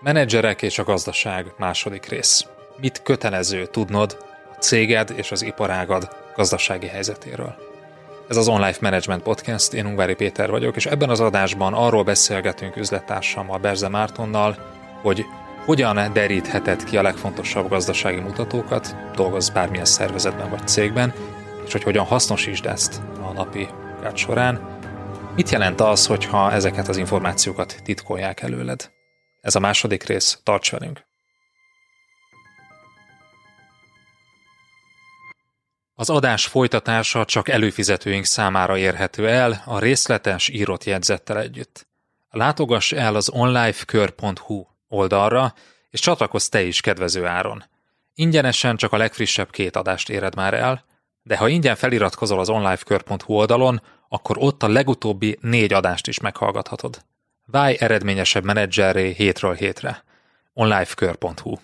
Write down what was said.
Menedzserek és a gazdaság második rész. Mit kötelező tudnod a céged és az iparágad gazdasági helyzetéről? Ez az Online Management Podcast, én Ungvári Péter vagyok, és ebben az adásban arról beszélgetünk üzlettársammal, Berze Mártonnal, hogy hogyan derítheted ki a legfontosabb gazdasági mutatókat, dolgozz bármilyen szervezetben vagy cégben, és hogy hogyan hasznosítsd ezt a napi munkát során. Mit jelent az, hogyha ezeket az információkat titkolják előled? Ez a második rész, tarts velünk! Az adás folytatása csak előfizetőink számára érhető el a részletes írott jegyzettel együtt. Látogass el az onlifekör.hu oldalra, és csatlakozz te is kedvező áron. Ingyenesen csak a legfrissebb két adást éred már el, de ha ingyen feliratkozol az onlifekör.hu oldalon, akkor ott a legutóbbi négy adást is meghallgathatod. Válj eredményesebb menedzserré hétről hétre. onlifekör.hu